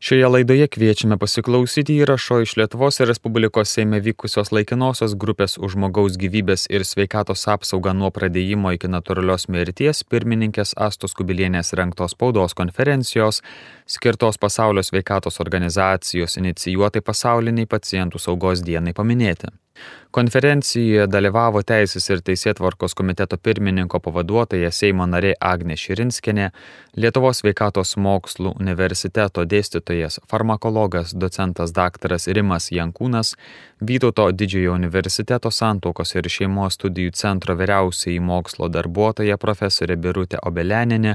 Šioje laidoje kviečiame pasiklausyti įrašo iš Lietuvos Respublikos Seime vykusios laikinosios grupės už žmogaus gyvybės ir sveikatos apsaugą nuo pradėjimo iki natūralios mirties pirmininkės Astos Kubilienės renktos spaudos konferencijos skirtos pasaulio sveikatos organizacijos inicijuotai pasauliniai pacientų saugos dienai paminėti. Konferencijoje dalyvavo Teisės ir Teisėtvarkos komiteto pirmininko pavaduotoja Seimo narė Agnė Širinskinė, Lietuvos sveikatos mokslų universiteto dėstytojas, farmakologas, docentas dr. Rimas Jankūnas, Vytauto didžiojo universiteto santokos ir šeimos studijų centro vyriausiai mokslo darbuotoja profesorė Birutė Obeleninė,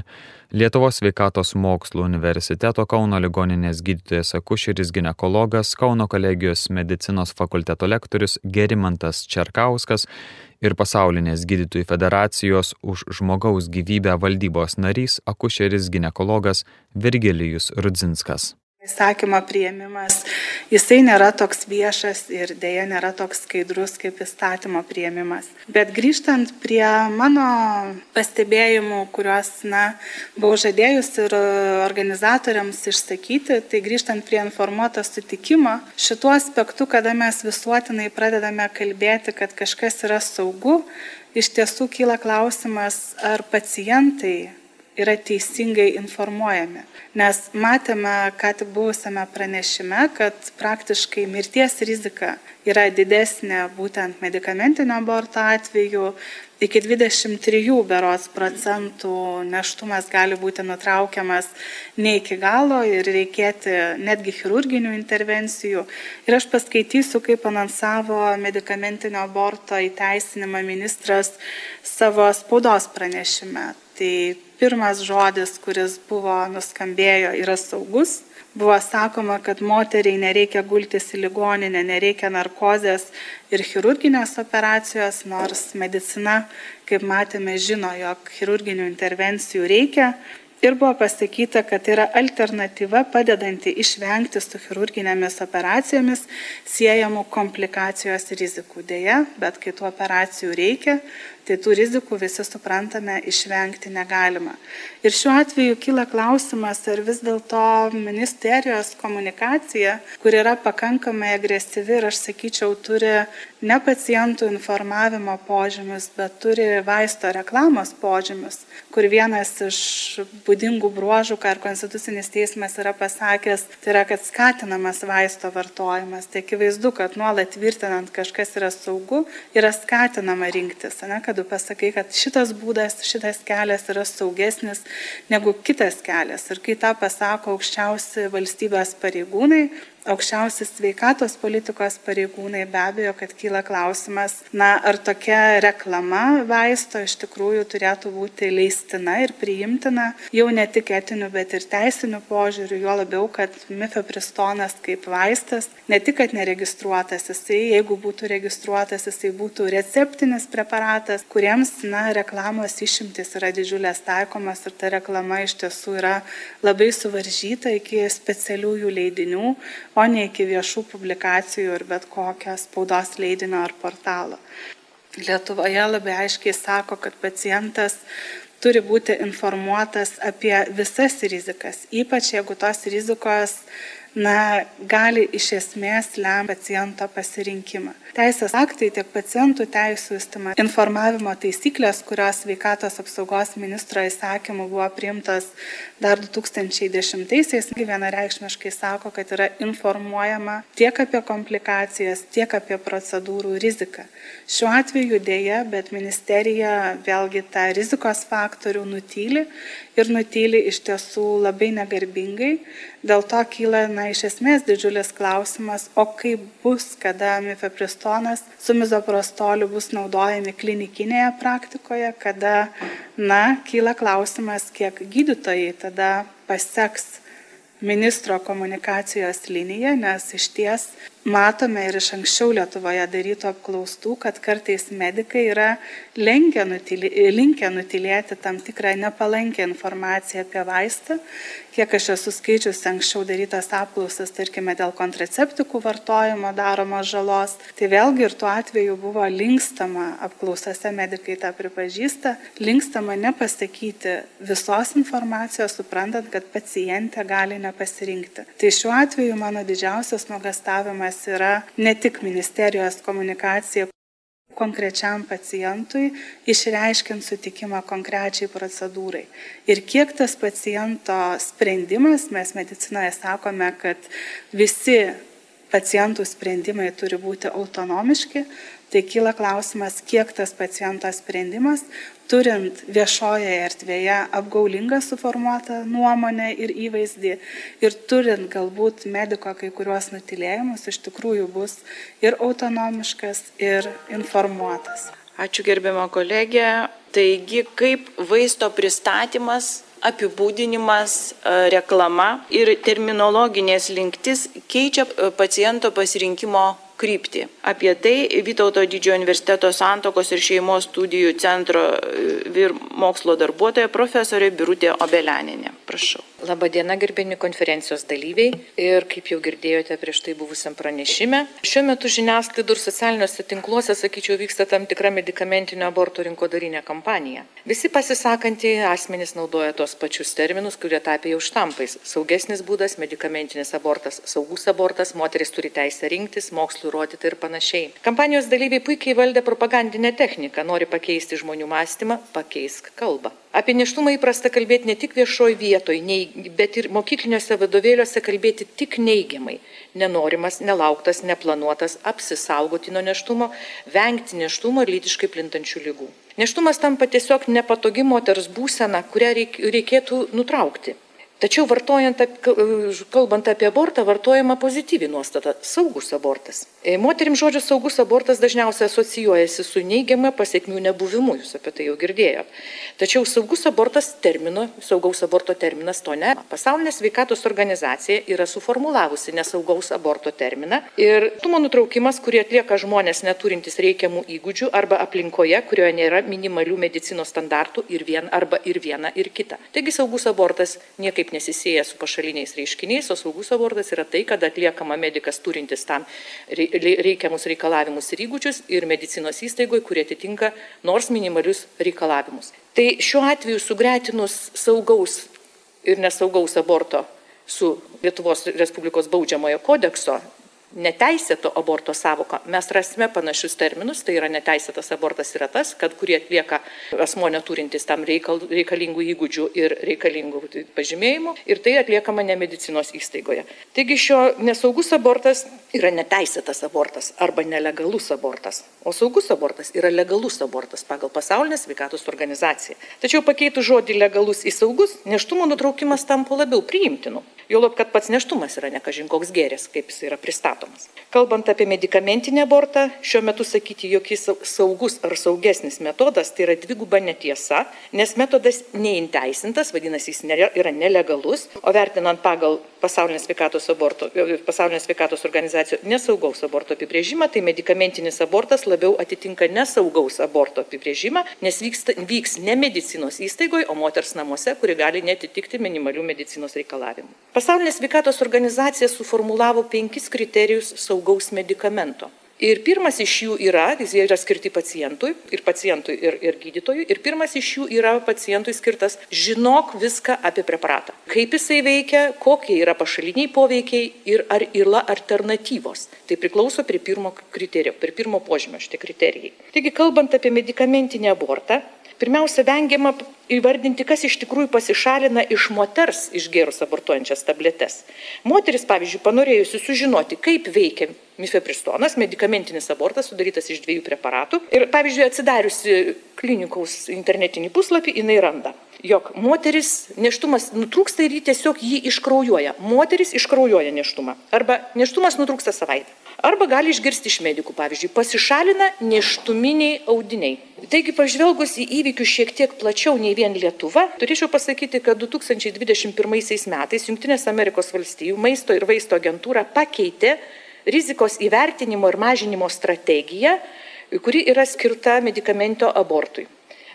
Lietuvos sveikatos mokslų universiteto Kauno ligoninės gydytojas akušeris gynekologas, Kauno kolegijos medicinos fakulteto lektorius Gerimantas Čerkauskas ir pasaulinės gydytojų federacijos už žmogaus gyvybę valdybos narys akušeris gynekologas Virgilijus Rudzinskas. Įsakymo prieimimas, jisai nėra toks viešas ir dėja nėra toks skaidrus kaip įstatymo prieimimas. Bet grįžtant prie mano pastebėjimų, kuriuos na, buvau žadėjus ir organizatoriams išsakyti, tai grįžtant prie informuoto sutikimo, šituo aspektu, kada mes visuotinai pradedame kalbėti, kad kažkas yra saugu, iš tiesų kyla klausimas, ar pacientai yra teisingai informuojami. Nes matėme, ką tik buvusiame pranešime, kad praktiškai mirties rizika yra didesnė būtent medicamentinio aborto atveju. Iki 23 beros procentų neštumas gali būti nutraukiamas ne iki galo ir reikėti netgi chirurginių intervencijų. Ir aš paskaitysiu, kaip anonsavo medicamentinio aborto įteisinimą ministras savo spaudos pranešime. Tai pirmas žodis, kuris buvo nuskambėjo, yra saugus. Buvo sakoma, kad moteriai nereikia gultis į ligoninę, nereikia narkozės ir chirurginės operacijos, nors medicina, kaip matėme, žino, jog chirurginių intervencijų reikia. Ir buvo pasakyta, kad tai yra alternatyva padedanti išvengti su chirurginėmis operacijomis siejamų komplikacijos rizikų. Deja, bet kai tų operacijų reikia, tai tų rizikų visi suprantame išvengti negalima. Ir šiuo atveju kyla klausimas, ar vis dėlto ministerijos komunikacija, kur yra pakankamai agresyvi ir aš sakyčiau turi ne pacientų informavimo požymius, bet turi vaisto reklamos požymius, kur vienas iš būdingų bruožų, ką ir Konstitucinis teismas yra pasakęs, tai yra, kad skatinamas vaisto vartojimas. Tai akivaizdu, kad nuolat tvirtinant kažkas yra saugu, yra skatinama rinktis, ne, kad tu pasakai, kad šitas būdas, šitas kelias yra saugesnis negu kitas kelias. Ir kai tą pasako aukščiausi valstybės pareigūnai, aukščiausi sveikatos politikos pareigūnai be abejo, kad kyla klausimas, na, ar tokia reklama vaisto iš tikrųjų turėtų būti leistina ir priimtina jau ne tik etiniu, bet ir teisiniu požiūriu, juo labiau, kad mifepristonas kaip vaistas ne tik, kad neregistruotas, jisai, jeigu būtų registruotas, jisai būtų receptinis preparatas, kuriems, na, reklamos išimtis yra didžiulės taikomas ir ta reklama iš tiesų yra labai suvaržyta iki specialiųjų leidinių, o ne iki viešų publikacijų ir bet kokio spaudos leidinio ar portalo. Lietuvoje labai aiškiai sako, kad pacientas turi būti informuotas apie visas rizikas, ypač jeigu tos rizikos na, gali iš esmės lemti paciento pasirinkimą. Teisės aktai tiek pacientų teisų įstima informavimo taisyklės, kurios sveikatos apsaugos ministro įsakymu buvo priimtas dar 2010-aisiais, vienareikšmiškai sako, kad yra informuojama tiek apie komplikacijas, tiek apie procedūrų riziką. Šiuo atveju dėja, bet ministerija vėlgi tą rizikos faktorių nutyli ir nutyli iš tiesų labai negarbingai. Dėl to kyla, na, iš esmės didžiulis klausimas, o kaip bus, kada mifepristonas su mizoprostoliu bus naudojami klinikinėje praktikoje, kada, na, kyla klausimas, kiek gydytojai tada paseks ministro komunikacijos liniją, nes iš ties matome ir iš anksčiau Lietuvoje darytų apklaustų, kad kartais medikai yra nutilė, linkę nutilėti tam tikrą nepalankę informaciją apie vaistą. Kiek aš esu skaičiusi anksčiau darytas apklausas, tarkime, dėl kontraceptikų vartojimo daromos žalos, tai vėlgi ir tuo atveju buvo linkstama, apklausose medikai tą pripažįsta, linkstama nepasakyti visos informacijos, suprantant, kad pacientė gali nepasirinkti. Tai šiuo atveju mano didžiausias nuogastavimas yra ne tik ministerijos komunikacija konkrečiam pacientui, išreiškiant sutikimą konkrečiai procedūrai. Ir kiek tas paciento sprendimas, mes medicinoje sakome, kad visi pacientų sprendimai turi būti autonomiški, tai kyla klausimas, kiek tas paciento sprendimas turint viešojoje erdvėje apgaulingą suformuotą nuomonę ir įvaizdį ir turint galbūt mediko kai kuriuos nutylėjimus, iš tikrųjų bus ir autonomiškas, ir informuotas. Ačiū gerbiamą kolegę. Taigi, kaip vaisto pristatymas apibūdinimas, e, reklama ir terminologinės linktis keičia e, paciento pasirinkimo kryptį. Apie tai Vytauto didžiojo universiteto santokos ir šeimos studijų centro e, vyr mokslo darbuotoja profesorė Birutė Obelianinė. Prašau. Labadiena, gerbėmi konferencijos dalyviai. Ir kaip jau girdėjote prieš tai buvusiam pranešime, šiuo metu žiniasklaidų ir socialiniuose tinkluose, sakyčiau, vyksta tam tikra medicamentinio aborto rinkodarinė kampanija. Visi pasisakantieji asmenys naudoja tos pačius terminus, kurie tapė jau štampais. Saugesnis būdas, medikamentinis abortas, saugus abortas, moteris turi teisę rinktis, mokslo įrodyti ir panašiai. Kampanijos dalyviai puikiai valdė propagandinę techniką, nori pakeisti žmonių mąstymą, pakeisk kalbą. Apie neštumą įprasta kalbėti ne tik viešoje vietoje, bet ir mokykliniuose vadovėliuose kalbėti tik neigiamai. Nenorimas, nelauktas, neplanuotas, apsisaugoti nuo neštumo, vengti neštumo ir lytiškai plintančių lygų. Neštumas tampa tiesiog nepatogi moters būsena, kurią reikėtų nutraukti. Tačiau vartojant, kalbant apie abortą, vartojama pozityvi nuostata - saugus abortas. E, moterim žodžio saugus abortas dažniausiai asocijuojasi su neigiama pasiekmių nebuvimu, jūs apie tai jau girdėjote. Tačiau saugus abortas termino, saugaus aborto terminas to ne. Pasaulinė sveikatos organizacija yra suformulavusi nesaugaus aborto terminą ir tumo nutraukimas, kurį atlieka žmonės neturintys reikiamų įgūdžių arba aplinkoje, kurioje nėra minimalių medicinos standartų ir vien arba ir viena ir kita. Taigi saugus abortas niekaip nesisėja su pašaliniais reiškiniais, o saugus abortas yra tai, kad atliekama medikas turintis tam reikiamus reikalavimus ir įgūdžius ir medicinos įstaigoje, kurie atitinka nors minimalius reikalavimus. Tai šiuo atveju sugretinus saugaus ir nesaugaus aborto su Lietuvos Respublikos baudžiamojo kodekso neteisėto aborto savoką mes rasime panašius terminus tai yra neteisėtas abortas yra tas kad kurį atlieka asmuo neturintis tam reikal reikalingų įgūdžių ir reikalingų pažymėjimų ir tai atliekama ne medicinos įstaigoje. Taigi šio nesaugus abortas yra neteisėtas abortas arba nelegalus abortas. O saugus abortas yra legalus abortas pagal pasaulinę sveikatos organizaciją. Tačiau pakeitus žodį legalus į saugus nėštumo nutraukimas tampa labiau priimtinu. Juolab kad pats nėštumas yra ne kažin koks gėris kaip jis yra pristatomas kalbant apie medikamentinį abortą šiuo metu sakyti jog jis saugus ar saugesnis metodas tai yra dviguba netiesa nes metodas neįteisintas vadinasi jis nėra yra nelegalus o vertinant pagal pasaulinės sveikatos aborto pasaulinės sveikatos organizacijos nesaugaus aborto apibrėžimą tai medikamentinis abortas labiau atitinka nesaugaus aborto apibrėžimą nes vyksta vyks ne medicinos įstaigoj o moters namuose kuri gali neatitikti minimalių medicinos reikalavimų. Pasaulinė sveikatos organizacija suformulavo penkis kriterijus saugaus medikamento. Ir pirmas iš jų yra jie yra skirti pacientui ir pacientui ir ir gydytojui ir pirmas iš jų yra pacientui skirtas žinok viską apie preparatą. Kaip jisai veikia kokie yra pašaliniai poveikiai ir ar yra alternatyvos. Tai priklauso prie pirmo kriterio prie pirmo požymio šitie kriterijai. Taigi kalbant apie medikamentinį abortą pirmiausia vengiama įvardinti kas iš tikrųjų pasišalina iš moters išgėrus abortuojančias tabletes. Moteris pavyzdžiui panorėjusi sužinoti kaip veikia mifepristonas medikamentinis abortas sudarytas iš dviejų preparatų. Ir pavyzdžiui atsidariusi klinikos internetinį puslapį jinai randa jog moteris nėštumas nutrūksta ir ji tiesiog jį iškraujuoja. Moteris iškraujuoja nėštumą. Arba nėštumas nutrūksta savaitę. Arba gali išgirsti iš medikų pavyzdžiui pasišalina nėštuminiai audiniai. Taigi pažvelgus į įvykius šiek tiek plačiau nei vien lietuva. Turėčiau pasakyti kad du tūkstančiai dvidešim pirmaisiais metais jungtinės amerikos valstijų maisto ir vaistų agentūra pakeitė rizikos įvertinimo ir mažinimo strategija, kuri yra skirta medikamento abortui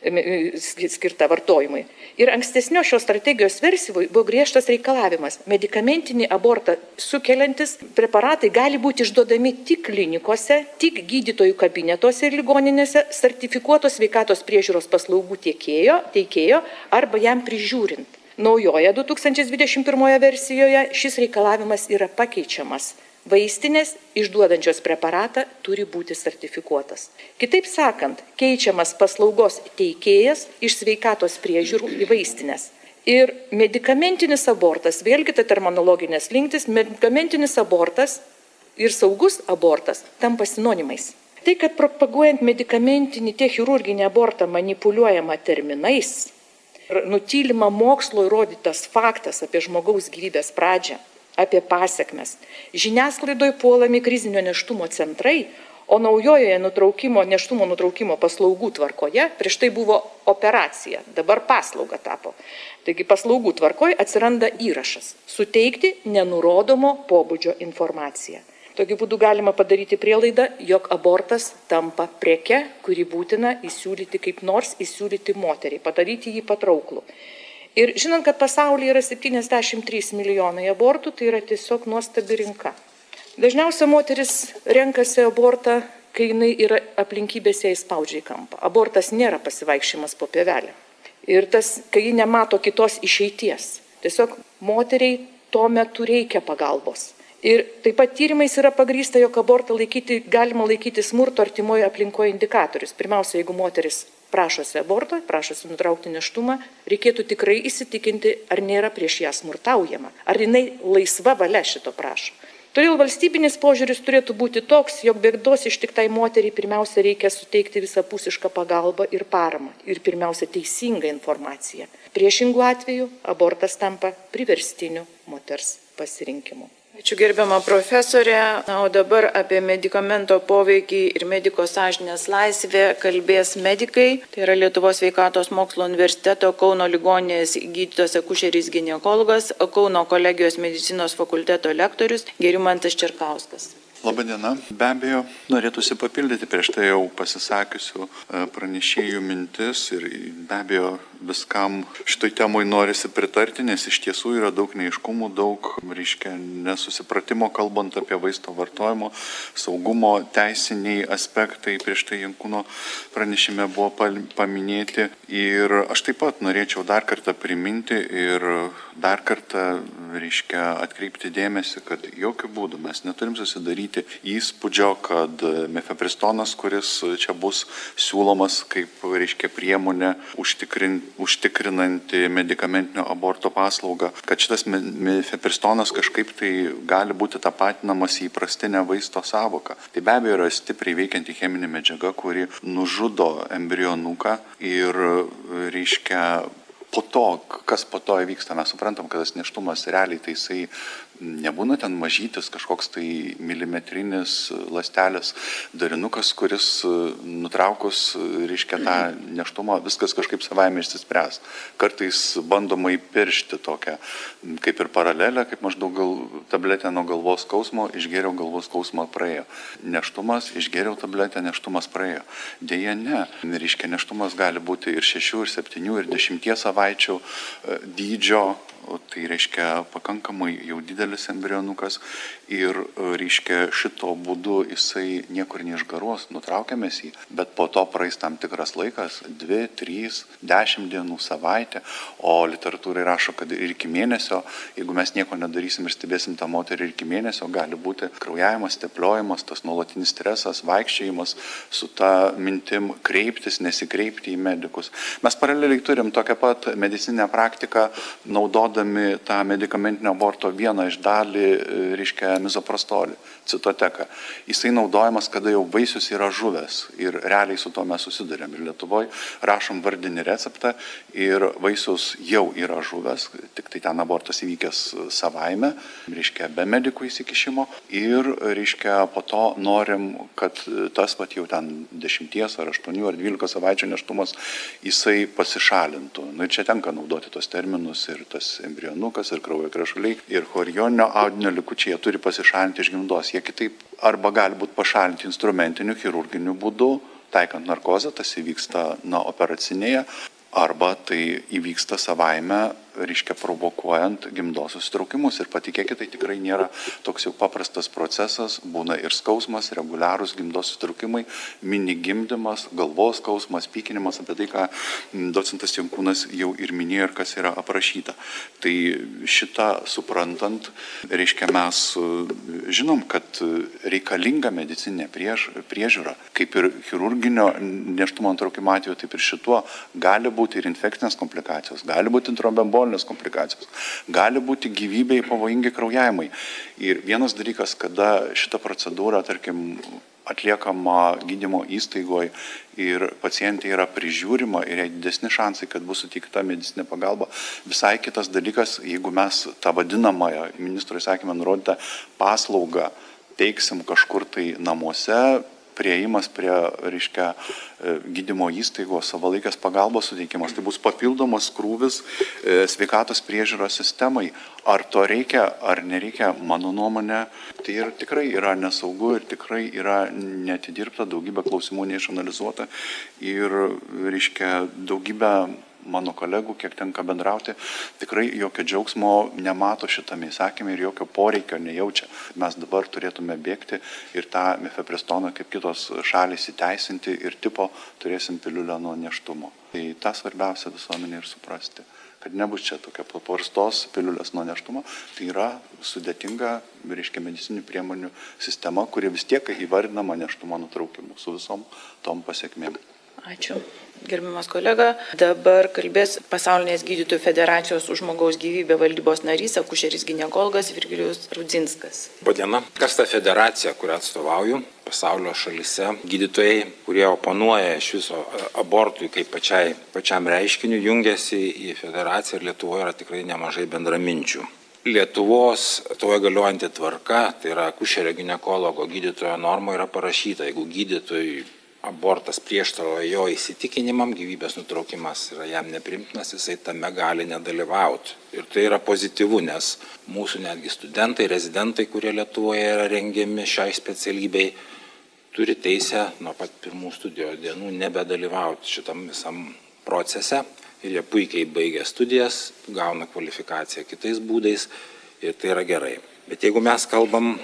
skirta vartojimui. Ir ankstesnio šios strategijos versijoje buvo griežtas reikalavimas. Medikamentinį abortą sukeliantis preparatai gali būti išduodami tik klinikose, tik gydytojų kabinetuose ir ligoninėse, sertifikuotos sveikatos priežiūros paslaugų tiekėjo, teikėjo arba jam prižiūrint. Naujoje 2021 versijoje šis reikalavimas yra pakeičiamas Vaistinės išduodančios preparatą turi būti sertifikuotas. Kitaip sakant, keičiamas paslaugos teikėjas iš sveikatos priežiūrų į vaistinės. Ir medikamentinis abortas, vėlgi tai terminologinės linktis, medikamentinis abortas ir saugus abortas tampa sinonimais. Tai, kad propaguojant medikamentinį tiek chirurginį abortą manipuliuojama terminais, nutylima mokslo įrodytas faktas apie žmogaus gyvybės pradžią, apie pasiekmes. Žiniasklaidoje puolami krizinio neštumo centrai, o naujojoje nutraukimo, neštumo nutraukimo paslaugų tvarkoje prieš tai buvo operacija, dabar paslauga tapo. Taigi paslaugų tvarkoje atsiranda įrašas - suteikti nenurodomo pobūdžio informaciją. Tokiu būdu galima padaryti prielaidą, jog abortas tampa prieke, kurį būtina įsiūlyti kaip nors įsiūlyti moteriai, padaryti jį patrauklų. Ir žinant, kad pasaulyje yra 73 milijonai abortų, tai yra tiesiog nuostabi rinka. Dažniausiai moteris renkasi abortą, kai jinai yra aplinkybės ją įspaudžia į kampą. Abortas nėra pasivaikščiojimas po pievelę. Ir tas, kai ji nemato kitos išeities. Tiesiog moteriai tuo metu reikia pagalbos. Ir taip pat tyrimais yra pagrysta, jog abortą laikyti, galima laikyti smurto artimoje aplinkoje indikatorius. Pirmiausia, jeigu moteris prašosi aborto, prašosi nutraukti neštumą, reikėtų tikrai įsitikinti, ar nėra prieš ją smurtaujama, ar jinai laisva valia šito prašo. Todėl valstybinis požiūris turėtų būti toks, jog bėgdos ištiktai moteriai pirmiausia reikia suteikti visapusišką pagalbą ir paramą ir pirmiausia teisingą informaciją. Priešingų atveju abortas tampa priverstiniu moters pasirinkimu. Ačiū gerbiamą profesorę. Na, o dabar apie medikamento poveikį ir mediko sąžinės laisvę kalbės medikai. Tai yra Lietuvos sveikatos mokslo universiteto Kauno ligoninės gydytojas akušeris gynekologas, Kauno kolegijos medicinos fakulteto lektorius Gerimantas Čerkauskas. Labadiena. Be abejo, norėtųsi papildyti prieš tai jau pasisakiusių e, pranešėjų mintis ir be abejo viskam šitoj temoj norisi pritarti, nes iš tiesų yra daug neiškumų, daug, reiškia, nesusipratimo kalbant apie vaisto vartojimo, saugumo, teisiniai aspektai prieš tai Jankūno pranešime buvo paminėti. Ir aš taip pat norėčiau dar kartą priminti ir dar kartą, reiškia, atkreipti dėmesį, kad jokių būdų mes neturim susidaryti susidaryti įspūdžio, kad mefepristonas, kuris čia bus siūlomas kaip, reiškia, priemonė užtikrin, užtikrinanti medicamentinio aborto paslaugą, kad šitas mefepristonas kažkaip tai gali būti tapatinamas į įprastinę vaisto savoką. Tai be abejo yra stipriai veikianti cheminė medžiaga, kuri nužudo embrionuką ir, reiškia, po to, kas po to įvyksta, mes suprantam, kad tas neštumas realiai tai jisai nebūna ten mažytis kažkoks tai milimetrinis lastelės darinukas, kuris nutraukus, reiškia tą neštumą, viskas kažkaip savaime išsispręs. Kartais bandoma įpiršti tokią, kaip ir paralelę, kaip maždaug gal, tabletę nuo galvos skausmo, išgėriau galvos skausmą praėjo. Neštumas, išgėriau tabletę, neštumas praėjo. Deja, ne. Reiškia, neštumas gali būti ir 6, ir 7, ir 10 savaičių e, dydžio tai reiškia pakankamai jau didelis embrionukas ir e, reiškia šito būdu jisai niekur neišgaruos, nutraukiamės jį, bet po to praeis tam tikras laikas - 2, 3, 10 dienų, savaitę, o literatūrai rašo, kad ir iki mėnesio, jeigu mes nieko nedarysim ir stebėsim tą moterį ir iki mėnesio, gali būti kraujavimas, tepliojimas, tas nuolatinis stresas, vaikščiojimas su ta mintim kreiptis, nesikreipti į medikus. Mes paraleliai turim tokią pat medicinę praktiką, naudodami tą medicamentinio aborto vieną iš dalį, e, reiškia, mizoprastolį, citoteką. Jisai naudojamas, kada jau vaisius yra žuvęs ir realiai su to mes susidurėm. Ir Lietuvoje rašom vardinį receptą ir vaisius jau yra žuvęs, tik tai ten abortas įvykęs savaime, reiškia, be medikų įsikišimo. Ir, reiškia, po to norim, kad tas pat jau ten 10 ar 8 ar 12 savaičių neštumas jisai pasišalintų. Nu, ir čia tenka naudoti tos terminus ir tas embrionukas, ir kraujo krešuliai, ir chorioninio audinio likučiai, jie turi pasišalinti iš gimdos. Jie kitaip arba gali būti pašalinti instrumentiniu, chirurginiu būdu, taikant narkozę, tas įvyksta na, operacinėje, arba tai įvyksta savaime reiškia provokuojant gimdos susitraukimus. Ir patikėkit, tai tikrai nėra toks jau paprastas procesas, būna ir skausmas, reguliarūs gimdos susitraukimai, mini gimdymas, galvos skausmas, pykinimas, apie tai, ką docentas Jankūnas jau ir minėjo ir kas yra aprašyta. Tai šitą suprantant, reiškia mes žinom, kad reikalinga medicinė priež, priežiūra, kaip ir chirurginio neštumo antraukimo atveju, taip ir šituo gali būti ir infekcinės komplikacijos, gali būti introbembo metabolinės komplikacijos, gali būti gyvybei pavojingi kraujavimai. Ir vienas dalykas, kada šita procedūra, tarkim, atliekama gydymo įstaigoje ir pacientė yra prižiūrima ir jai didesni šansai, kad bus suteikta medicinė pagalba. Visai kitas dalykas, jeigu mes tą vadinamąją ministro įsakymą nurodytą paslaugą teiksim kažkur tai namuose, prieimas prie, reiškia, e, gydymo įstaigos, savalaikės pagalbos suteikimas. Tai bus papildomas krūvis e, sveikatos priežiūros sistemai. Ar to reikia, ar nereikia, mano nuomonė, tai ir tikrai yra nesaugu ir tikrai yra netidirbta, daugybė klausimų neišanalizuota ir, reiškia, daugybė mano kolegų, kiek tenka bendrauti, tikrai jokio džiaugsmo nemato šitame įsakymė ir jokio poreikio nejaučia. Mes dabar turėtume bėgti ir tą mefepristoną, kaip kitos šalys, įteisinti ir tipo turėsim piliulę nuo neštumo. Tai tą svarbiausia visuomenė ir suprasti kad nebus čia tokia paprastos piliulės nuo neštumo, tai yra sudėtinga, reiškia, medicinių priemonių sistema, kuri vis tiek įvardinama neštumo nutraukimu su visom tom pasiekmėm. Ačiū. Gerbiamas kolega, dabar kalbės Pasaulinės gydytojų federacijos už žmogaus gyvybę valdybos narys, akušeris gynekologas Virgilijus Rudzinskas. Padiena. Kas ta federacija, kurią atstovauju? Pasaulio šalise gydytojai, kurie oponuoja iš viso abortui kaip pačiai, pačiam reiškiniu, jungiasi į federaciją ir Lietuvoje yra tikrai nemažai bendraminčių. Lietuvos toje galiojanti tvarka, tai yra akušerio gynekologo gydytojo norma yra parašyta, jeigu gydytojui abortas prieštarauja jo įsitikinimam, gyvybės nutraukimas yra jam neprimtinas, jisai tame gali nedalyvauti. Ir tai yra pozityvu, nes mūsų netgi studentai, rezidentai, kurie Lietuvoje yra rengiami šiai specialybei, turi teisę nuo pat pirmų studijos dienų nebedalyvauti šitam visam procese. Ir jie puikiai baigia studijas, gauna kvalifikaciją kitais būdais ir tai yra gerai. Bet jeigu mes kalbam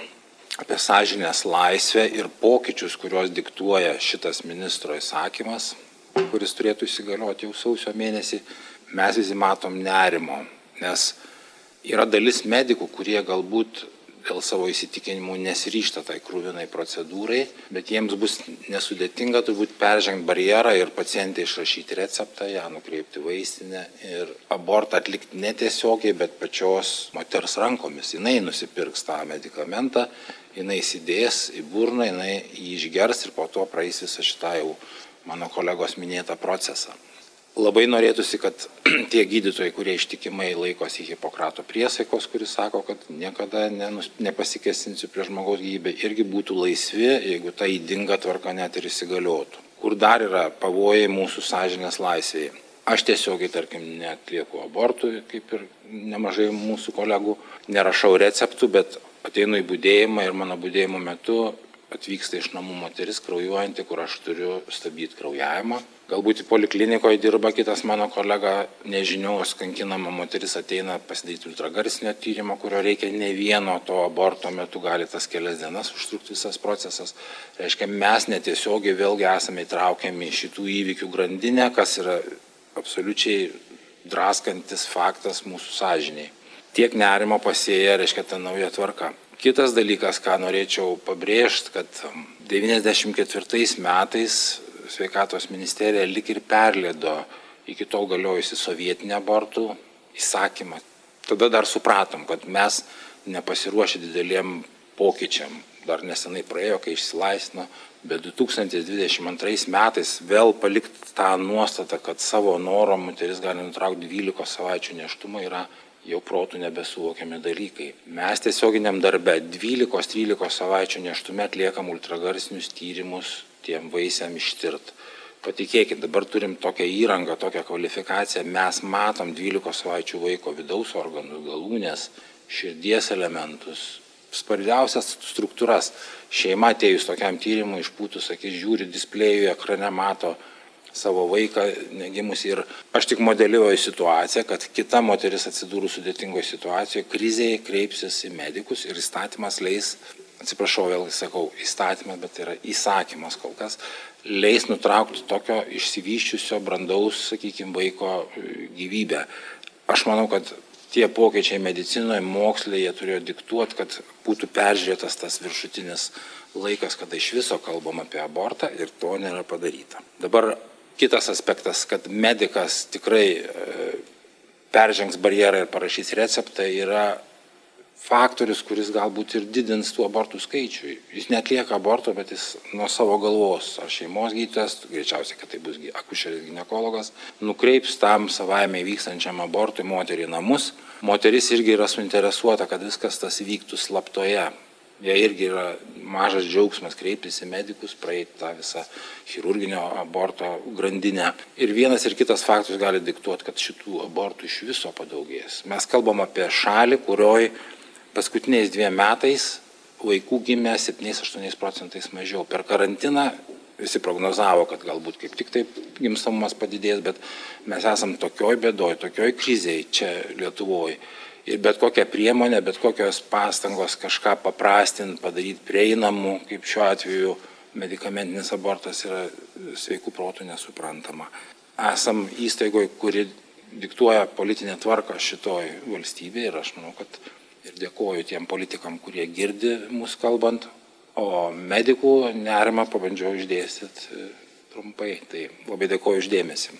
apie sąžinės laisvę ir pokyčius, kuriuos diktuoja šitas ministro įsakymas, kuris turėtų įsigalioti jau sausio mėnesį, mes visi matom nerimo, nes yra dalis medikų, kurie galbūt dėl savo įsitikinimų nesiryšta tai krūvinai procedūrai, bet jiems bus nesudėtinga turbūt peržengti barjerą ir pacientė išrašyti receptą, ją nukreipti vaistinę ir abortą atlikti netiesiogiai, bet pačios moters rankomis. Jis nusipirks tą medikamentą, jinai įsidės į burną, jinai jį išgers ir po to praeis visą šitą jau mano kolegos minėtą procesą labai norėtųsi, kad tie gydytojai, kurie ištikimai laikosi Hipokrato priesaikos, kuris sako, kad niekada nenus, nepasikesinsiu prie žmogaus gyvybę, irgi būtų laisvi, jeigu ta įdinga tvarka net ir įsigaliotų. Kur dar yra pavojai mūsų sąžinės laisvėje. Aš tiesiogiai, tarkim, netlieku abortų, kaip ir nemažai mūsų kolegų, nerašau receptų, bet ateinu į būdėjimą ir mano būdėjimo metu atvyksta iš namų moteris kraujuojanti, kur aš turiu stabdyti kraujavimą. Galbūt į poliklinikoje dirba kitas mano kolega, nežinios kankinama moteris ateina pasidaryti ultragarsinio tyrimo, kurio reikia ne vieno to aborto metu, gali tas kelias dienas užtrukti visas procesas. Reiškia, mes netiesiogiai vėlgi esame įtraukiami į šitų įvykių grandinę, kas yra absoliučiai draskantis faktas mūsų sąžiniai. Tiek nerimo pasėja, reiškia, ta nauja tvarka. Kitas dalykas, ką norėčiau pabrėžti, kad 94 metais sveikatos ministerija lik ir perleido iki tol galiojusi sovietinį abortų įsakymą. Tada dar supratom, kad mes nepasiruošę dideliem pokyčiam. Dar nesenai praėjo, kai išsilaisvino, bet 2022 metais vėl palikti tą nuostatą, kad savo noro moteris gali nutraukti 12 savaičių neštumą yra jau protų nebesuvokiami dalykai. Mes tiesioginiam darbe 12-13 savaičių neštume atliekam ultragarsinius tyrimus tiem vaisiam ištirt. patikėkit, dabar turim tokią įrangą, tokią kvalifikaciją, mes matom 12 savaičių vaiko vidaus organų, galūnės, širdies elementus, svarbiausias struktūras. Šeima atėjus tokiam tyrimui išpūtus, sakys, žiūri displėjų, ekrane mato savo vaiką negimus ir aš tik modeliuoju situaciją, kad kita moteris atsidūrus sudėtingoje situacijoje, krizėje kreipsis į medikus ir įstatymas leis, atsiprašau, vėl sakau įstatymas, bet tai yra įsakymas kol kas, leis nutraukti tokio išsivyščiusio brandaus, sakykime, vaiko gyvybę. Aš manau, kad tie pokyčiai medicinoje, moksle, jie turėjo diktuoti, kad būtų peržiūrėtas tas viršutinis laikas, kada iš viso kalbam apie abortą ir to nėra padaryta. Dabar kitas aspektas, kad medikas tikrai e, peržengs barjerą ir parašys receptą, yra faktorius, kuris galbūt ir didins tų abortų skaičių. Jis netlieka aborto, bet jis nuo savo galvos, ar šeimos gydytojas, greičiausiai, kad tai bus akušeris gynekologas, nukreips tam savaime vykstančiam abortui moterį į namus. Moteris irgi yra suinteresuota, kad viskas tas vyktų slaptoje. Jie irgi yra mažas džiaugsmas kreiptis į medikus, praeiti tą visą chirurginio aborto grandinę. Ir vienas ir kitas faktorius gali diktuoti, kad šitų abortų iš viso padaugės. Mes kalbam apie šalį, kurioje paskutiniais dviem metais vaikų gimė 7-8 procentais mažiau. Per karantiną visi prognozavo, kad galbūt kaip tik taip gimstamumas padidės, bet mes esam tokioj bėdoj, tokioj krizėje čia Lietuvoje. Ir bet kokią priemonę, bet kokios pastangos kažką paprastinti, padaryti prieinamų, kaip šiuo atveju medikamentinis abortas yra sveikų protų nesuprantama. Esam įstaigoje, kuri diktuoja politinę tvarką šitoj valstybėje ir aš manau, kad ir dėkoju tiem politikam, kurie girdi mus kalbant, o medikų nerimą pabandžiau išdėstyti trumpai. Tai labai dėkoju uždėmesi.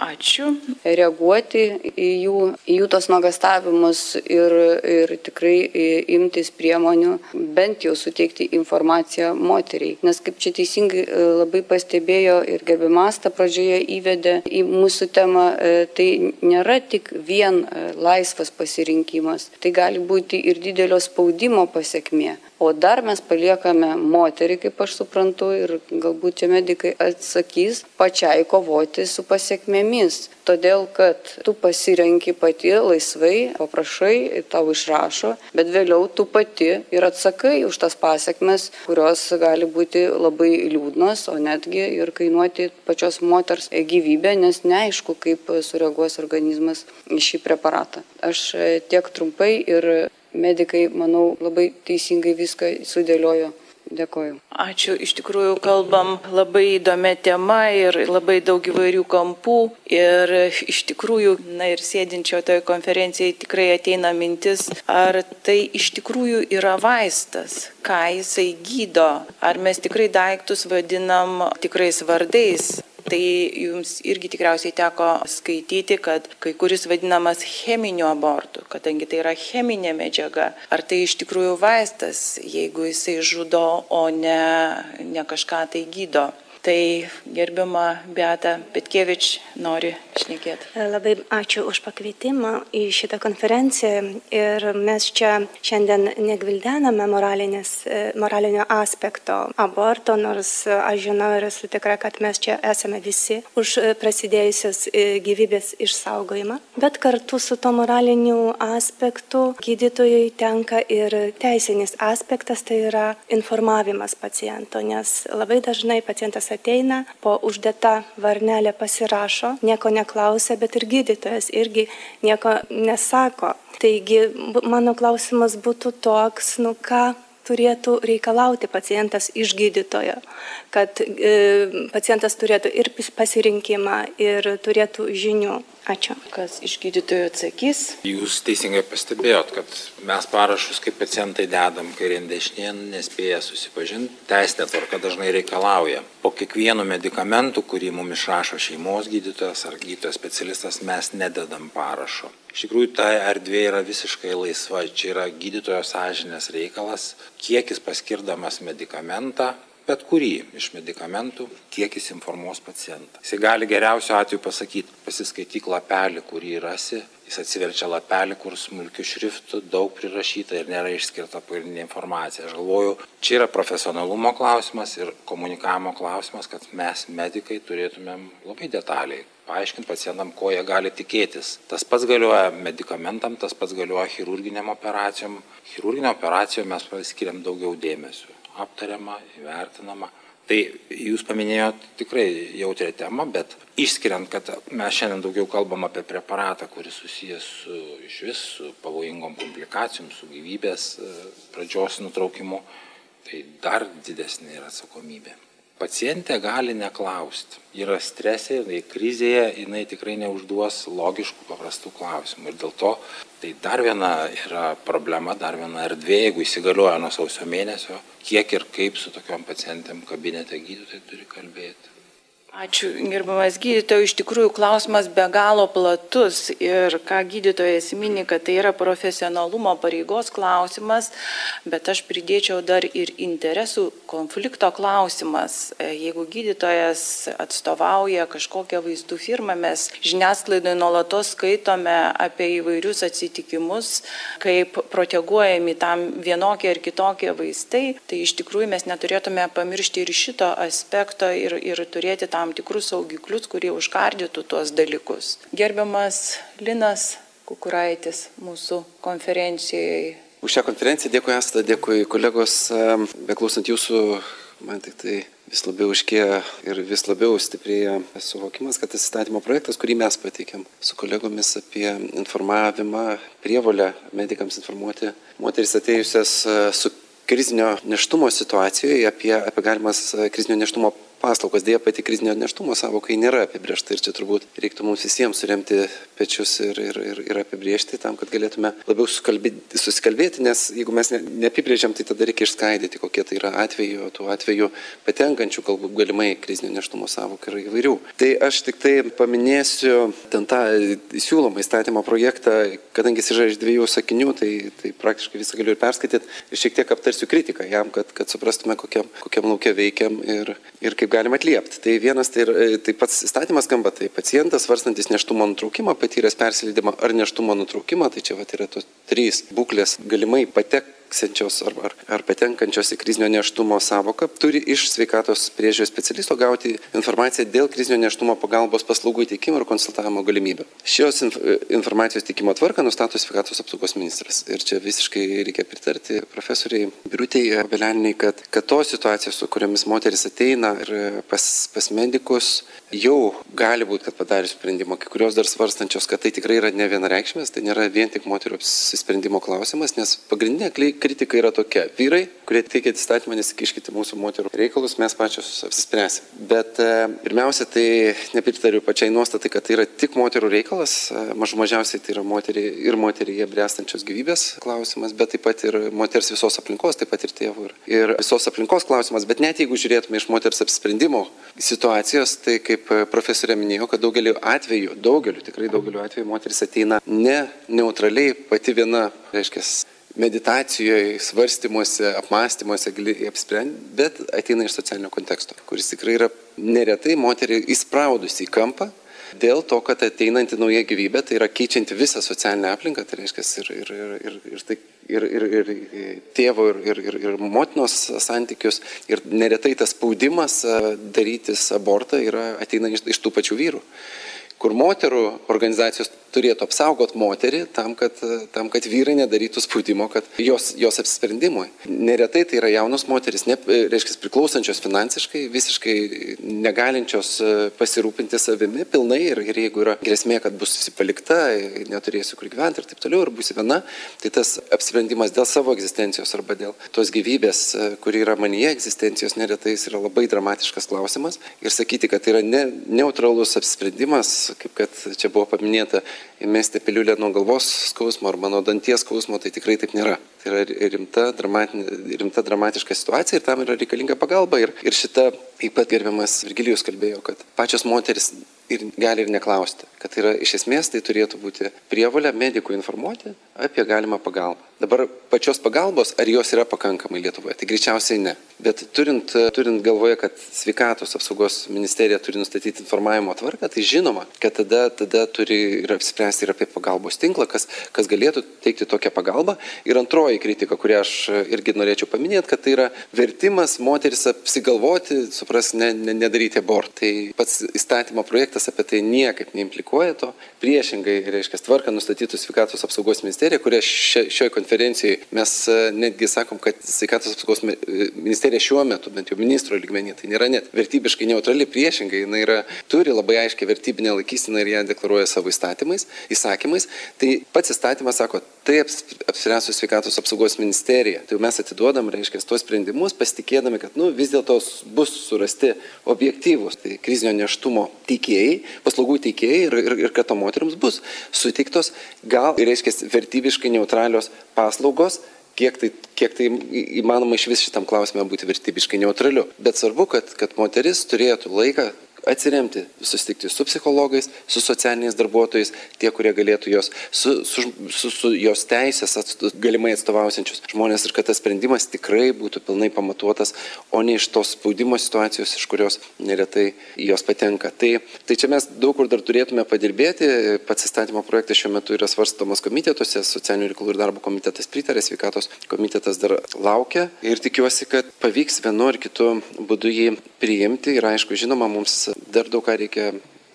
Ačiū. Reaguoti į jų, į jų tos nuogastavimus ir, ir tikrai imtis priemonių, bent jau suteikti informaciją moteriai. Nes kaip čia teisingai e, labai pastebėjo ir gerbimasta pradžioje įvedė į mūsų temą, e, tai nėra tik vien laisvas pasirinkimas, tai gali būti ir didelio spaudimo pasiekmė. O dar mes paliekame moterį, kaip aš suprantu, ir galbūt čia medikai atsakys, pačiai kovoti su pasiekmėmis. Todėl, kad tu pasirenki pati laisvai, paprašai, tau išrašo, bet vėliau tu pati ir atsakai už tas pasiekmes, kurios gali būti labai liūdnos, o netgi ir kainuoti pačios moters gyvybę, nes neaišku, kaip sureaguos organizmas į šį preparatą. Aš tiek trumpai ir medikai, manau, labai teisingai viską sudėliojo. Dėkoju. Ačiū. Iš tikrųjų kalbam labai įdomi tema ir labai daug įvairių kampų. Ir iš tikrųjų, na ir sėdinčio toje konferencijoje tikrai ateina mintis, ar tai iš tikrųjų yra vaistas, ką jisai gydo, ar mes tikrai daiktus vadinam tikrais vardais, Tai jums irgi tikriausiai teko skaityti, kad kai kuris vadinamas cheminiu abortu, kadangi tai yra cheminė medžiaga. Ar tai iš tikrųjų vaistas, jeigu jisai žudo, o ne, ne kažką tai gydo? Tai gerbiama Beata Petkevič nori šnekėti. Labai ačiū už pakvietimą į šitą konferenciją. Ir mes čia šiandien negvildename moralinio aspekto aborto, nors aš žinau ir esu tikra, kad mes čia esame visi už prasidėjusios gyvybės išsaugojimą. Bet kartu su to moraliniu aspektu gydytojai tenka ir teisinis aspektas, tai yra informavimas paciento, nes labai dažnai pacientas ateina, po uždėta varnelė pasirašo, nieko neklausia, bet ir gydytojas irgi nieko nesako. Taigi mano klausimas būtų toks, nu ką turėtų reikalauti pacientas iš gydytojo, kad e, pacientas turėtų ir pasirinkimą, ir turėtų žinių. Ačiū. Kas iš gydytojų atsakys? Jūs teisingai pastebėjot, kad mes parašus kaip pacientai dedam kairien dešinien, nespėję susipažinti. Teisinė tvarka dažnai reikalauja. Po kiekvienu medikamentu, kurį mums išrašo šeimos gydytojas ar gydytojas specialistas, mes nededam parašo. Iš tikrųjų, ta erdvė yra visiškai laisva. Čia yra gydytojo sąžinės reikalas, kiek jis paskirdamas medikamentą bet kurį iš medikamentų, kiek jis informuos pacientą. Jis gali geriausiu atveju pasakyti, pasiskaityk lapelį, kurį rasi, jis atsiverčia lapelį, kur smulkių šriftų daug prirašyta ir nėra išskirta pagrindinė informacija. Aš galvoju, čia yra profesionalumo klausimas ir komunikavimo klausimas, kad mes, medikai, turėtumėm labai detaliai paaiškinti pacientam, ko jie gali tikėtis. Tas pats galioja medikamentam, tas pats galioja chirurginiam operacijom. Chirurginio operacijom mes skiriam daugiau dėmesio. Aptariama, įvertinama Tai jūs paminėjot tikrai jautrę temą, bet išskiriant, kad mes šiandien daugiau kalbam apie preparatą, kuris susijęs su iš vis su pavojingom komplikacijom, su gyvybės e, pradžios nutraukimu, tai dar didesnė yra atsakomybė. Pacientė gali neklausti. Yra stresė, jinai krizėje, jinai tikrai neužduos logiškų, paprastų klausimų. Ir dėl to tai dar viena yra problema, dar viena erdvė, jeigu įsigalioja nuo sausio mėnesio, kiek ir kaip su tokiom pacientėm kabinete gydytojai turi kalbėti. Ačiū, gerbamas gydytojas. Iš tikrųjų, klausimas be galo platus ir ką gydytojas mini, kad tai yra profesionalumo pareigos klausimas, bet aš pridėčiau dar ir interesų konflikto klausimas. E, jeigu gydytojas atstovauja kažkokią vaistų firmą, mes žiniasklaidoje nuolatos skaitome apie įvairius atsitikimus, kaip proteguojami tam vienokie ar kitokie vaistai, tai iš tikrųjų mes neturėtume pamiršti ir šito aspekto ir, ir turėti tam tam tikrus saugiklius, kurie užkardytų tuos dalykus. Gerbiamas Linas Kukuraitis mūsų konferencijoje. Už šią konferenciją dėkui Asta, dėkui kolegos, beklausant jūsų, man tik tai vis labiau iškėja ir vis labiau stiprėja suvokimas, kad tas įstatymo projektas, kurį mes pateikėm su kolegomis apie informavimą, prievolę medikams informuoti moteris atėjusias su krizinio neštumo situacijoje apie, apie galimas krizinio neštumo paslaugas. Dėja, pati krizinio neštumo savokai nėra apibriešta ir čia turbūt reiktų mums visiems suremti pečius ir, ir, ir, ir apibriežti tam, kad galėtume labiau susikalbėti, nes jeigu mes ne, neapibrėžiam, tai tada reikia išskaidyti, kokie tai yra atvejų, tų atvejų patenkančių, galbūt galimai krizinio neštumo savokai yra įvairių. Tai aš tik tai paminėsiu ten tą siūlomą įstatymo projektą, kadangi jis yra iš dviejų sakinių, tai, tai praktiškai visą galiu ir perskaityti ir šiek tiek aptarsiu kritiką jam, kad, kad suprastume, kokiam, kokiam laukia veikiam ir, ir kaip galim atliepti. Tai vienas, tai, tai pats įstatymas skamba, tai pacientas svarstantis neštumo nutraukimą, patyręs persilydimą ar neštumo nutraukimą, tai čia va yra tos trys būklės galimai patek pateksenčios ar, ar, ar patenkančios į krizinio neštumo savoką turi iš sveikatos priežiūros specialisto gauti informaciją dėl krizinio neštumo pagalbos paslaugų teikimo ir konsultavimo galimybių. Šios inf informacijos teikimo tvarką nustato sveikatos apsaugos ministras. Ir čia visiškai reikia pritarti profesoriai Birutėjai Beleniniai, kad, kad tos situacijos, su kuriamis moteris ateina ir pas, pas medikus, jau gali būti, kad padarius sprendimą, kai kurios dar svarstančios, kad tai tikrai yra ne vienareikšmės, tai nėra vien tik moterio apsisprendimo klausimas, nes pagrindinė kritika yra tokia. Vyrai, kurie teikia įstatymą, nesikiškite mūsų moterų reikalus, mes pačios apsispręsim. Bet e, pirmiausia, tai nepritariu pačiai nuostatai, kad tai yra tik moterų reikalas, e, mažų mažiausiai tai yra moterį, ir moteryje bręstančios gyvybės klausimas, bet taip pat ir moters visos aplinkos, taip pat ir tėvų ir, ir visos aplinkos klausimas. Bet net jeigu žiūrėtume iš moters apsisprendimo situacijos, tai kaip profesorė minėjo, kad daugeliu atveju, daugeliu, tikrai daugeliu atveju moteris ateina ne neutraliai pati viena, reiškia, meditacijoje, svarstymuose, apmąstymuose gali apsprendti, bet ateina iš socialinio konteksto, kuris tikrai yra neretai moterį įspraudusi į kampą dėl to, kad ateinanti nauja gyvybė, tai yra keičianti visą socialinę aplinką, tai reiškia ir, ir, ir, ir, ir, tai, ir, ir, ir tėvo, ir, ir, ir, ir motinos santykius, ir neretai tas spaudimas darytis abortą yra ateina iš, iš tų pačių vyrų kur moterų organizacijos turėtų apsaugot moterį tam, kad, tam, kad vyrai nedarytų spaudimo, kad jos, jos apsisprendimui. Neretai tai yra jaunos moteris, ne, reiškia, priklausančios finansiškai, visiškai negalinčios e, pasirūpinti savimi pilnai ir, ir jeigu yra grėsmė, kad bus palikta, neturėsiu kur gyventi ir taip toliau, ir būsi viena, tai tas apsisprendimas dėl savo egzistencijos arba dėl tos gyvybės, e, kuri yra manyje egzistencijos, neretai yra labai dramatiškas klausimas. Ir sakyti, kad tai yra ne, neutralus apsisprendimas, kaip kad čia buvo paminėta, įmesti piliulę nuo galvos skausmo arba nuo danties skausmo, tai tikrai taip nėra. Tai yra rimta, rimta dramatiška situacija ir tam yra reikalinga pagalba. Ir, ir šita, taip pat gerbiamas Virgilijus kalbėjo, kad pačios moteris ir gali ir neklausti kad tai yra iš esmės tai turėtų būti prievolė medikų informuoti apie galimą pagalbą. Dabar pačios pagalbos, ar jos yra pakankamai Lietuvoje, tai greičiausiai ne. Bet turint, turint galvoje, kad sveikatos apsaugos ministerija turi nustatyti informavimo tvarką, tai žinoma, kad tada, tada turi ir apspręsti ir apie pagalbos tinklą, kas, kas galėtų teikti tokią pagalbą. Ir antroji kritika, kurią aš irgi norėčiau paminėti, kad tai yra vertimas moteris apsigalvoti, supras, ne, ne, nedaryti abortą. Tai pats įstatymo projektas apie tai niekaip neimplikuoja to. Priešingai, reiškia, tvarką nustatytų sveikatos apsaugos ministerija, kuria šioje konferencijoje konferencijoj mes e, netgi sakom, kad sveikatos apsaugos e, ministerija šiuo metu, bent jau ministro lygmenį, tai nėra net vertybiškai neutrali, priešingai, jinai yra, turi labai aiškiai vertybinę laikysiną ir ją deklaruoja savo įstatymais, įsakymais. Tai pats įstatymas sako, tai apspręstų sveikatos apsaugos ministerija. Tai mes atiduodam, reiškia, tos sprendimus, pasitikėdami, kad nu, vis dėlto bus surasti objektyvūs, tai krizinio neštumo teikėjai, paslaugų teikėjai ir, ir, ir kad to moteriams bus suteiktos gal, reiškia, vertybiškai neutralios paslaugos kiek tai, kiek tai įmanoma iš vis šitam klausimui būti vertybiškai neutraliu. Bet svarbu, kad, kad moteris turėtų laiką atsiremti, susitikti su psichologais, su socialiniais darbuotojais, tie, kurie galėtų jos, su, su, su, su jos teisės atstu, galimai atstovausiančius žmonės ir kad tas sprendimas tikrai būtų pilnai pamatuotas, o ne iš tos spaudimo situacijos, iš kurios neretai jos patenka. Tai, tai čia mes daug kur dar turėtume padirbėti, pats įstatymo projektas šiuo metu yra svarstomas komitetuose, socialinių reikalų ir darbo komitetas pritarė, sveikatos komitetas dar laukia ir tikiuosi, kad pavyks vienu ar kitu būdu jį priimti ir aišku, žinoma, mums dar daug ką reikia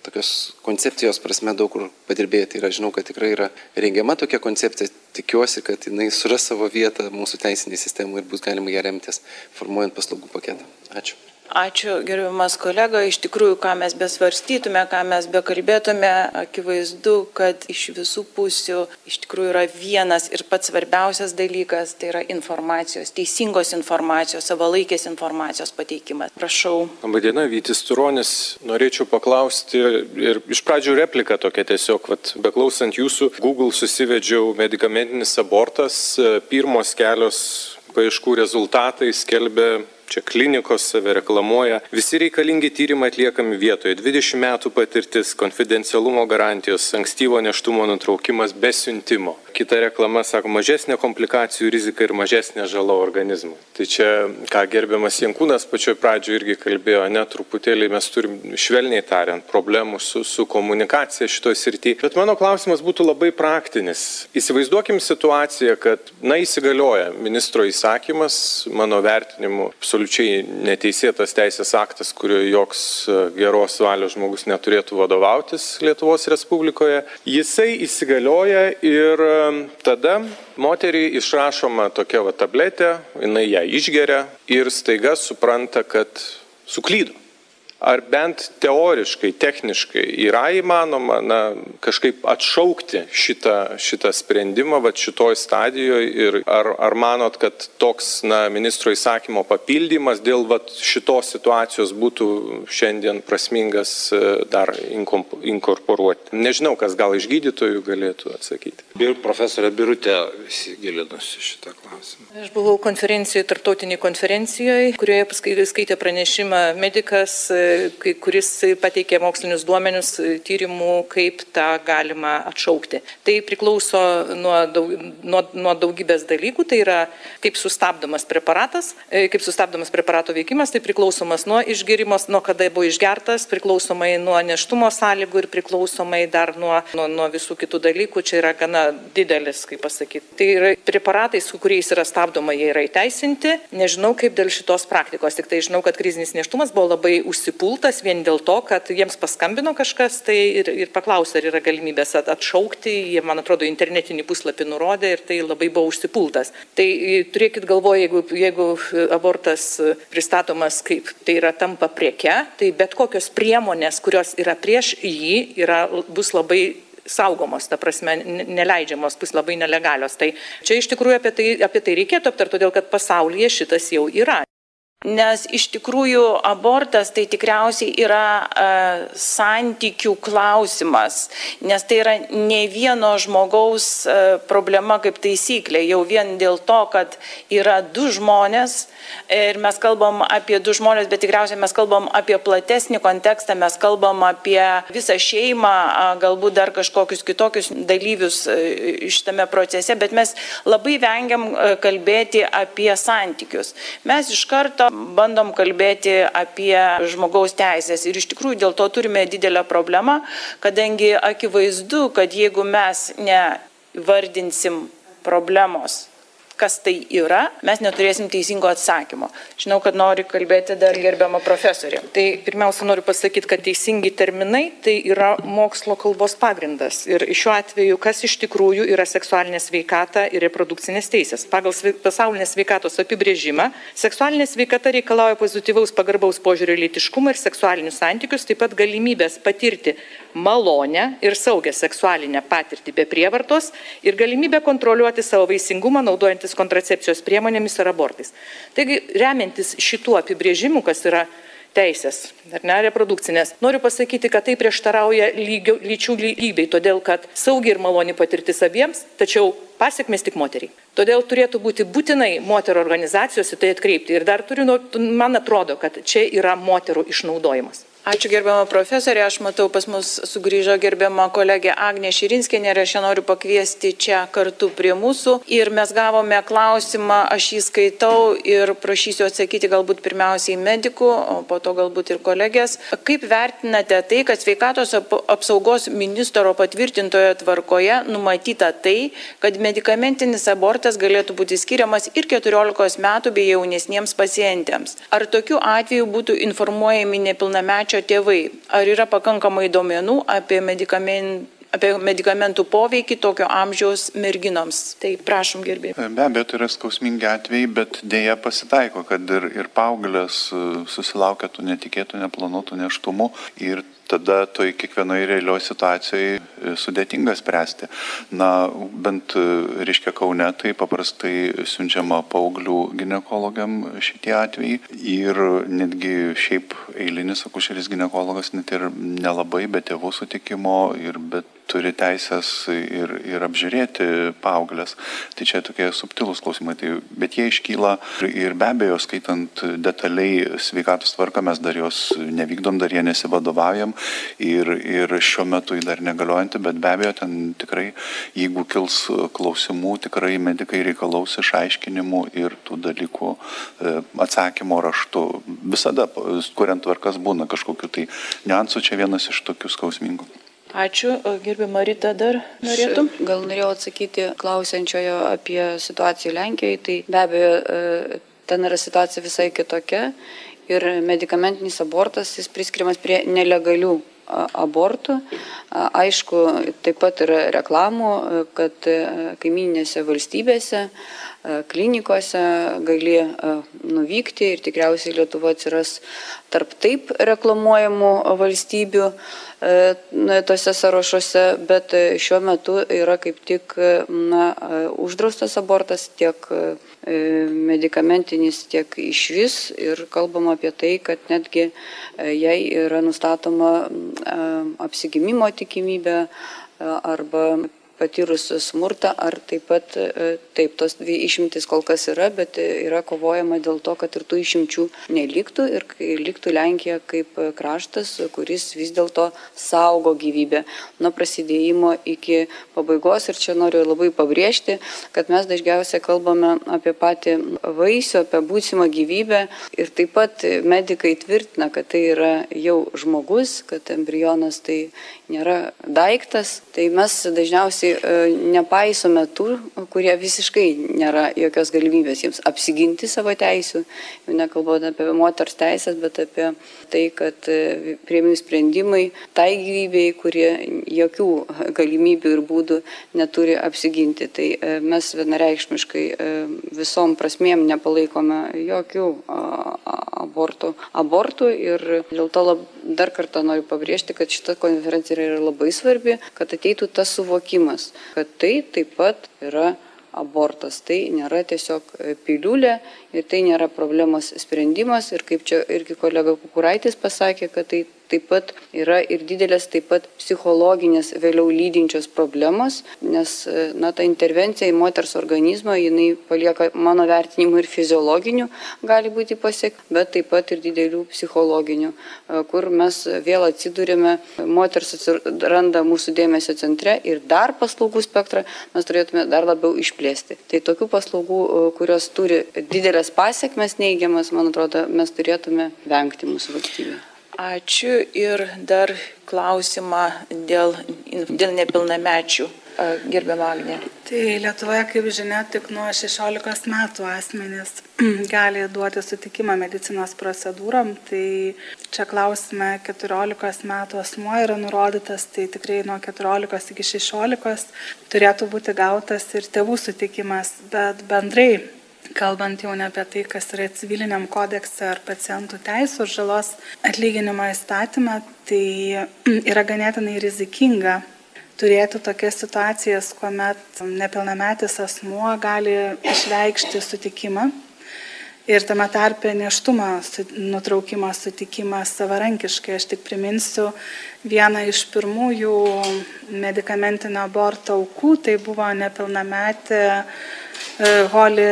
tokios koncepcijos prasme daug kur padirbėti. Ir aš žinau, kad tikrai yra rengiama tokia koncepcija. Tikiuosi, kad jinai suras savo vietą mūsų teisinėje sistemoje ir bus galima ją remtis, formuojant paslaugų paketą. Ačiū. Ačiū gerbiamas kolega, iš tikrųjų, ką mes besvarstytume, ką mes bekalbėtume, akivaizdu, kad iš visų pusių iš tikrųjų yra vienas ir pats svarbiausias dalykas, tai yra informacijos, teisingos informacijos, savalaikės informacijos pateikimas. Prašau. Labadiena, Vytis Turonis, norėčiau paklausti ir iš pradžių replika tokia tiesiog, vat, beklausant jūsų, Google susivedžiau medikamentinis abortas, pirmos kelios paieškų rezultatai skelbia čia klinikos save reklamuoja. Visi reikalingi tyrimai atliekami vietoje. 20 metų patirtis, konfidencialumo garantijos, ankstyvo neštumo nutraukimas be siuntimo. Kita reklama sako mažesnė komplikacijų rizika ir mažesnė žala organizmui. Tai čia, ką gerbiamas Jankūnas pačioj pradžioje irgi kalbėjo, net truputėlį mes turim švelniai tariant problemų su, su komunikacija šitoje srityje. Bet mano klausimas būtų labai praktinis. Įsivaizduokim situaciją, kad, na, įsigalioja ministro įsakymas, mano vertinimu, su absoliučiai neteisėtas teisės aktas, kurio joks e, geros valios žmogus neturėtų vadovautis Lietuvos Respublikoje. Jisai įsigalioja ir e, tada moteriai išrašoma tokia va tabletė, jinai ją išgeria ir staiga supranta, kad suklydo ar bent teoriškai, techniškai yra įmanoma na, kažkaip atšaukti šitą, šitą sprendimą va, šitoj stadijoje ir ar, ar manot, kad toks na, ministro įsakymo papildymas dėl va, šitos situacijos būtų šiandien prasmingas e, dar inkorporuoti? Nežinau, kas gal iš gydytojų galėtų atsakyti. Ir profesorė Birutė įsigilinusi šitą klausimą. Aš buvau konferencijoje, tarptautiniai konferencijoje, kurioje skaitė pranešimą medikas kuris pateikė mokslinius duomenius tyrimų, kaip tą galima atšaukti. Tai priklauso nuo, daug, nuo, nuo daugybės dalykų, tai yra kaip sustabdomas preparatas, e, kaip sustabdomas preparato veikimas, tai priklausomas nuo išgerimos, nuo kada buvo išgertas, priklausomai nuo neštumo sąlygų ir priklausomai dar nuo, nuo, nuo visų kitų dalykų, čia yra gana didelis, kaip pasakyti. Tai yra preparatai, su kuriais yra stabdoma, jie yra įteisinti. Nežinau, kaip dėl šitos praktikos, tik tai žinau, kad krizinis neštumas buvo labai užsipūsęs užsipultas vien dėl to, kad jiems paskambino kažkas tai ir, ir paklausė, ar yra galimybės atšaukti. Jie, man atrodo, internetinį puslapį nurodė ir tai labai buvo užsipultas. Tai e, turėkit galvoje, jeigu, jeigu abortas pristatomas kaip tai yra tampa prieke, tai bet kokios priemonės, kurios yra prieš jį, yra, bus labai saugomos, ta prasme, neleidžiamos, bus labai nelegalios. Tai čia iš tikrųjų apie tai, apie tai reikėtų aptarti, todėl kad pasaulyje šitas jau yra. Nes iš tikrųjų abortas tai tikriausiai yra e, santykių klausimas, nes tai yra ne vieno žmogaus e, problema kaip taisyklė, jau vien dėl to, kad yra du žmonės ir mes kalbam apie du žmonės, bet tikriausiai mes kalbam apie platesnį kontekstą, mes kalbam apie visą šeimą, galbūt dar kažkokius kitokius dalyvius e, šitame procese, bet mes labai vengiam e, kalbėti apie santykius. Mes iš karto bandom kalbėti apie žmogaus teisės. Ir iš tikrųjų dėl to turime didelę problemą, kadangi akivaizdu, kad jeigu mes nevardinsim problemos kas tai yra, mes neturėsim teisingo atsakymo. Žinau, kad nori kalbėti dar gerbiamą profesorį. Tai pirmiausia, noriu pasakyti, kad teisingi terminai tai yra mokslo kalbos pagrindas. Ir šiuo atveju, kas iš tikrųjų yra seksualinė sveikata ir reprodukcinės teisės. Pagal pasaulinės sveikatos apibrėžimą, seksualinė sveikata reikalauja pozityvaus pagarbaus požiūrio į lytiškumą ir seksualinius santykius, taip pat galimybės patirti malonę ir saugę seksualinę patirtį be prievartos ir galimybę kontroliuoti savo vaisingumą naudojantis kontracepcijos priemonėmis ar abortais. Taigi, remiantis šituo apibrėžimu, kas yra teisės, ar ne, reprodukcinės. Noriu pasakyti, kad tai prieštarauja lygio, lyčių lygybei, todėl kad saugi ir maloni patirtis abiems, tačiau pasiekmes tik moteriai. Todėl turėtų būti būtinai moterų organizacijos į tai atkreipti. Ir dar turiu, man atrodo, kad čia yra moterų išnaudojimas. Ačiū gerbiamą profesorę, aš matau pas mus sugrįžo gerbiamą kolegę Agnė Širinskinė ir aš ją noriu pakviesti čia kartu prie mūsų. Ir mes gavome klausimą, aš jį skaitau ir prašysiu atsakyti galbūt pirmiausiai medikų, o po to galbūt ir kolegės. Kaip vertinate tai, kad sveikatos apsaugos ministro patvirtintoje tvarkoje numatyta tai, kad medikamentinis abortas galėtų būti skiriamas ir 14 metų bei jaunesniems pacientėms? Ar tokiu atveju būtų informuojami nepilnamečio vaikščio tėvai, ar yra pakankamai duomenų apie medikamentų apie medikamentų poveikį tokio amžiaus merginoms. Tai prašom gerbėjai. Be abejo, tai yra skausmingi atvejai, bet dėja pasitaiko, kad ir, ir paauglės e, susilaukia tų netikėtų, neplanuotų neštumų ir tada toj kiekvienoje realioje situacijoje sudėtinga spręsti. Na, bent, e, reiškia, Kaune tai paprastai siunčiama paauglių gynekologiam šitie atvejai ir netgi šiaip eilinis akušeris gynekologas net ir nelabai be tėvų sutikimo ir bet turi teisės ir, ir apžiūrėti paauglės. Tai čia tokie subtilūs klausimai, tai, bet jie iškyla ir be abejo, skaitant detaliai sveikatos tvarką, mes dar jos nevykdom, dar jie nesivadovaujam ir, ir šiuo metu jį dar negaliojantį, bet be abejo, ten tikrai, jeigu kils klausimų, tikrai medikai reikalaus išaiškinimų ir tų dalykų e, atsakymo raštu. Visada, kuriant tvarkas, būna kažkokiu tai niuansų, čia vienas iš tokių skausmingų. Ačiū. Gerbima Rita dar norėtum? Gal norėjau atsakyti klausiančiojo apie situaciją Lenkijoje. Tai be abejo, e, ten yra situacija visai kitokia. Ir medikamentinis abortas, jis priskiriamas prie nelegalių abortų. Aišku, taip pat yra reklamų, kad kaiminėse valstybėse klinikose gali nuvykti ir tikriausiai Lietuva atsiras tarp taip reklamuojamų valstybių tose sąrašuose, bet šiuo metu yra kaip tik na, uždraustas abortas tiek medikamentinis, tiek iš vis ir kalbama apie tai, kad netgi jai yra nustatoma apsigimimo tikimybė arba patyrus smurtą, ar taip pat, e, taip, tos dvi išimtis kol kas yra, bet yra kovojama dėl to, kad ir tų išimčių neliktų ir liktų Lenkija kaip kraštas, kuris vis dėlto saugo gyvybę nuo prasidėjimo iki pabaigos. Ir čia noriu labai pabrėžti, kad mes dažniausiai kalbame apie patį vaisių, apie būsimą gyvybę ir taip pat medikai tvirtina, kad tai yra jau žmogus, kad embrionas tai nėra daiktas. Tai mes dažniausiai e, nepaisome tų, kurie visiškai nėra jokios galimybės jiems apsiginti savo teisų, jau nekalbant apie moters teisės, bet apie tai, kad e, prieimimi sprendimai tai gyvybei, kurie jokių galimybių ir būdų neturi apsiginti. Tai e, mes vienareikšmiškai visom prasmėm nepalaikome jokių abortų, abortų ir dėl to lab, dar kartą noriu pabrėžti, kad šita konferencija yra labai svarbi, kad ateitų tas suvokimas, kad tai taip pat yra abortas. Tai nėra tiesiog piliulė ir tai nėra problemos sprendimas. Ir kaip čia irgi kolega Kukuraitis pasakė, kad tai taip pat yra ir didelės taip pat psichologinės vėliau lydinčios problemos, nes na, ta intervencija į moters organizmą, jinai palieka mano vertinimu ir fiziologinių gali būti pasiek, bet taip pat ir didelių psichologinių, kur mes vėl atsidūrėme, moters atsiranda mūsų dėmesio centre ir dar paslaugų spektrą mes turėtume dar labiau išplėsti. Tai tokių paslaugų, kurios turi didelės pasiekmes neigiamas, man atrodo, mes turėtume vengti mūsų valstybėje. Ačiū ir dar klausimą dėl, dėl nepilnamečių. Gerbiamą Agnę. Tai Lietuvoje, kaip žinia, tik nuo 16 metų asmenys gali duoti sutikimą medicinos procedūrom. Tai čia klausime 14 metų asmuo yra nurodytas, tai tikrai nuo 14 iki 16 turėtų būti gautas ir tėvų sutikimas, bet bendrai kalbant jau ne apie tai, kas yra civiliniam kodekse ar pacientų teisų ir žalos atlyginimo įstatymą, tai yra ganėtinai rizikinga turėti tokias situacijas, kuomet nepilnametis asmuo gali išreikšti sutikimą ir tame tarpe neštumą nutraukimo sutikimą savarankiškai. Aš tik priminsiu vieną iš pirmųjų medicamentinio aborto aukų, tai buvo nepilnametė Holly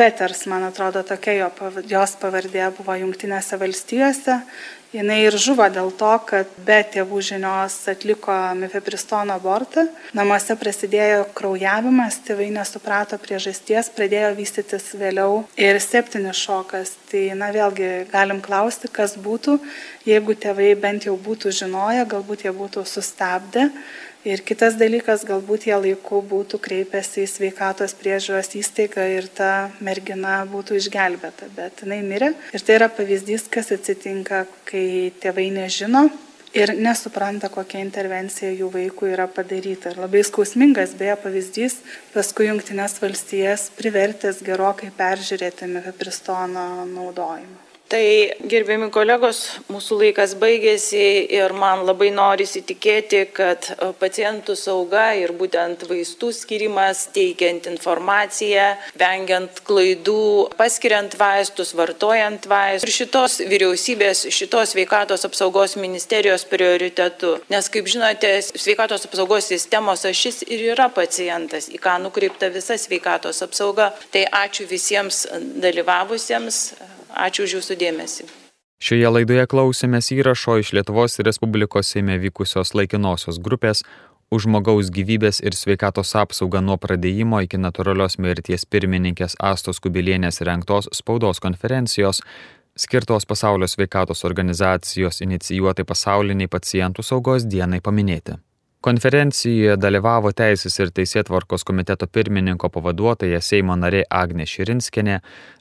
Peters, man atrodo, tokia jo, jos pavardė buvo Junktinėse valstijose. Jis ir žuvo dėl to, kad be tėvų žinios atliko mifepristono abortą. Namuose prasidėjo kraujavimas, tėvai nesuprato priežasties, pradėjo vystytis vėliau ir septinis šokas. Tai, na, vėlgi galim klausti, kas būtų, jeigu tėvai bent jau būtų žinoję, galbūt jie būtų sustabdę ir kitas dalykas galbūt jie laiku būtų kreipęsi į sveikatos priežiūros įstaigą ir ta mergina būtų išgelbėta bet jinai mirė. Ir tai yra pavyzdys kas atsitinka kai tėvai nežino ir nesupranta kokia intervencija jų vaikui yra padaryta. Ir labai skausmingas beje pavyzdys paskui jungtines valstijas privertęs gerokai peržiūrėti mifepristono naudojimą Tai gerbiami kolegos, mūsų laikas baigėsi ir man labai norisi tikėti, kad e, pacientų sauga ir būtent vaistų skirimas, teikiant informaciją, vengiant klaidų, paskiriant vaistus, vartojant vaistus ir šitos vyriausybės, šitos sveikatos apsaugos ministerijos prioritetu. Nes, kaip žinote, sveikatos apsaugos sistemos ašis ir yra pacientas, į ką nukreipta visa sveikatos apsauga. Tai ačiū visiems dalyvavusiems. Ačiū už Jūsų dėmesį. Šioje laidoje klausėmės įrašo iš Lietuvos Respublikos Seime vykusios laikinosios grupės už žmogaus gyvybės ir sveikatos apsaugą nuo pradėjimo iki natūralios mirties pirmininkės Astos Kubilienės rengtos spaudos konferencijos skirtos pasaulio sveikatos organizacijos inicijuotai pasauliniai pacientų saugos dienai paminėti. Konferencijoje dalyvavo Teisės ir Teisėtvarkos komiteto pirmininko pavaduotoja Seimo narė Agnė Širinskinė,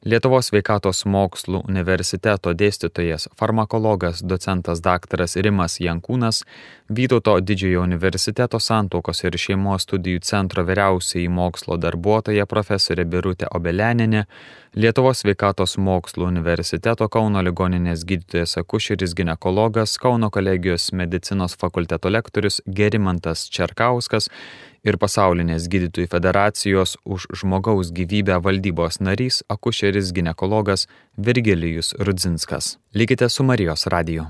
Lietuvos sveikatos mokslų universiteto dėstytojas, farmakologas, docentas dr. Rimas Jankūnas, Vytauto didžiojo universiteto santokos ir šeimos studijų centro vyriausiai mokslo darbuotoja profesorė Birutė Obeleninė, Lietuvos sveikatos mokslų universiteto Kauno ligoninės gydytojas akušeris ginekologas, Kauno kolegijos medicinos fakulteto lektorius Gerimantas Čerkauskas ir pasaulinės gydytojų federacijos už žmogaus gyvybę valdybos narys akušeris ginekologas Virgilijus Rudzinskas. Likite su Marijos radiju.